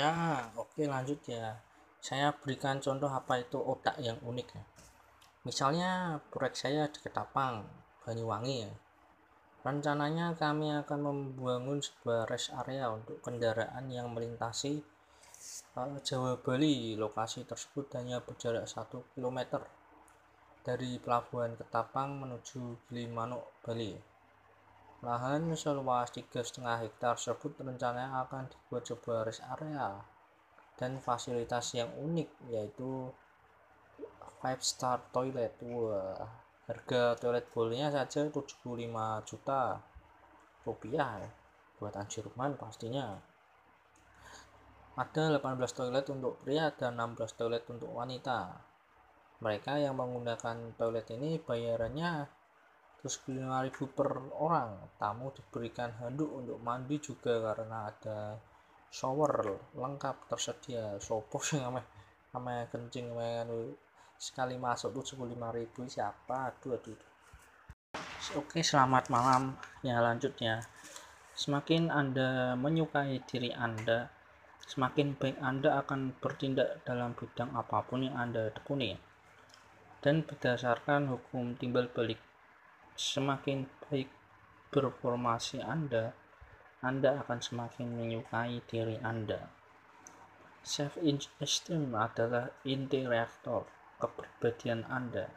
Ya, oke lanjut ya. Saya berikan contoh apa itu otak yang unik ya. Misalnya proyek saya di Ketapang, Banyuwangi ya. Rencananya kami akan membangun sebuah rest area untuk kendaraan yang melintasi uh, Jawa Bali. Lokasi tersebut hanya berjarak 1 km dari pelabuhan Ketapang menuju Gilimanuk, Bali. Lahan seluas 3,5 hektar tersebut rencananya akan dibuat sebuah rest area dan fasilitas yang unik yaitu five star toilet. Wah, harga toilet bolnya saja 75 juta rupiah buatan Jerman pastinya. Ada 18 toilet untuk pria dan 16 toilet untuk wanita. Mereka yang menggunakan toilet ini bayarannya terus 5000 per orang tamu diberikan handuk untuk mandi juga karena ada shower lengkap tersedia. Sopo sih namanya namanya kencing namanya sekali masuk tuh 15000 siapa? Aduh aduh. Oke selamat malam. Ya lanjutnya. Semakin anda menyukai diri anda semakin baik anda akan bertindak dalam bidang apa pun yang anda tekuni. Dan berdasarkan hukum timbal balik semakin baik berformasi Anda, Anda akan semakin menyukai diri Anda. Self-esteem adalah inti reaktor kepribadian Anda.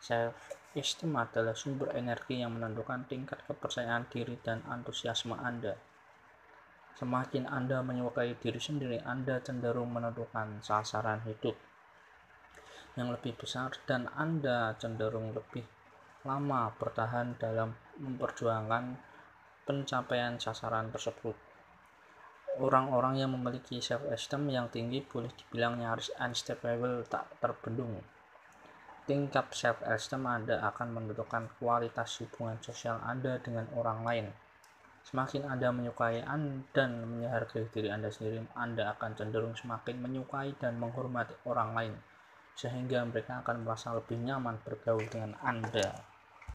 Self-esteem adalah sumber energi yang menentukan tingkat kepercayaan diri dan antusiasme Anda. Semakin Anda menyukai diri sendiri, Anda cenderung menentukan sasaran hidup yang lebih besar dan Anda cenderung lebih lama bertahan dalam memperjuangkan pencapaian sasaran tersebut. Orang-orang yang memiliki self-esteem yang tinggi boleh dibilang nyaris unstoppable tak terbendung. Tingkat self-esteem Anda akan menentukan kualitas hubungan sosial Anda dengan orang lain. Semakin Anda menyukai Anda dan menghargai diri Anda sendiri, Anda akan cenderung semakin menyukai dan menghormati orang lain, sehingga mereka akan merasa lebih nyaman bergaul dengan Anda.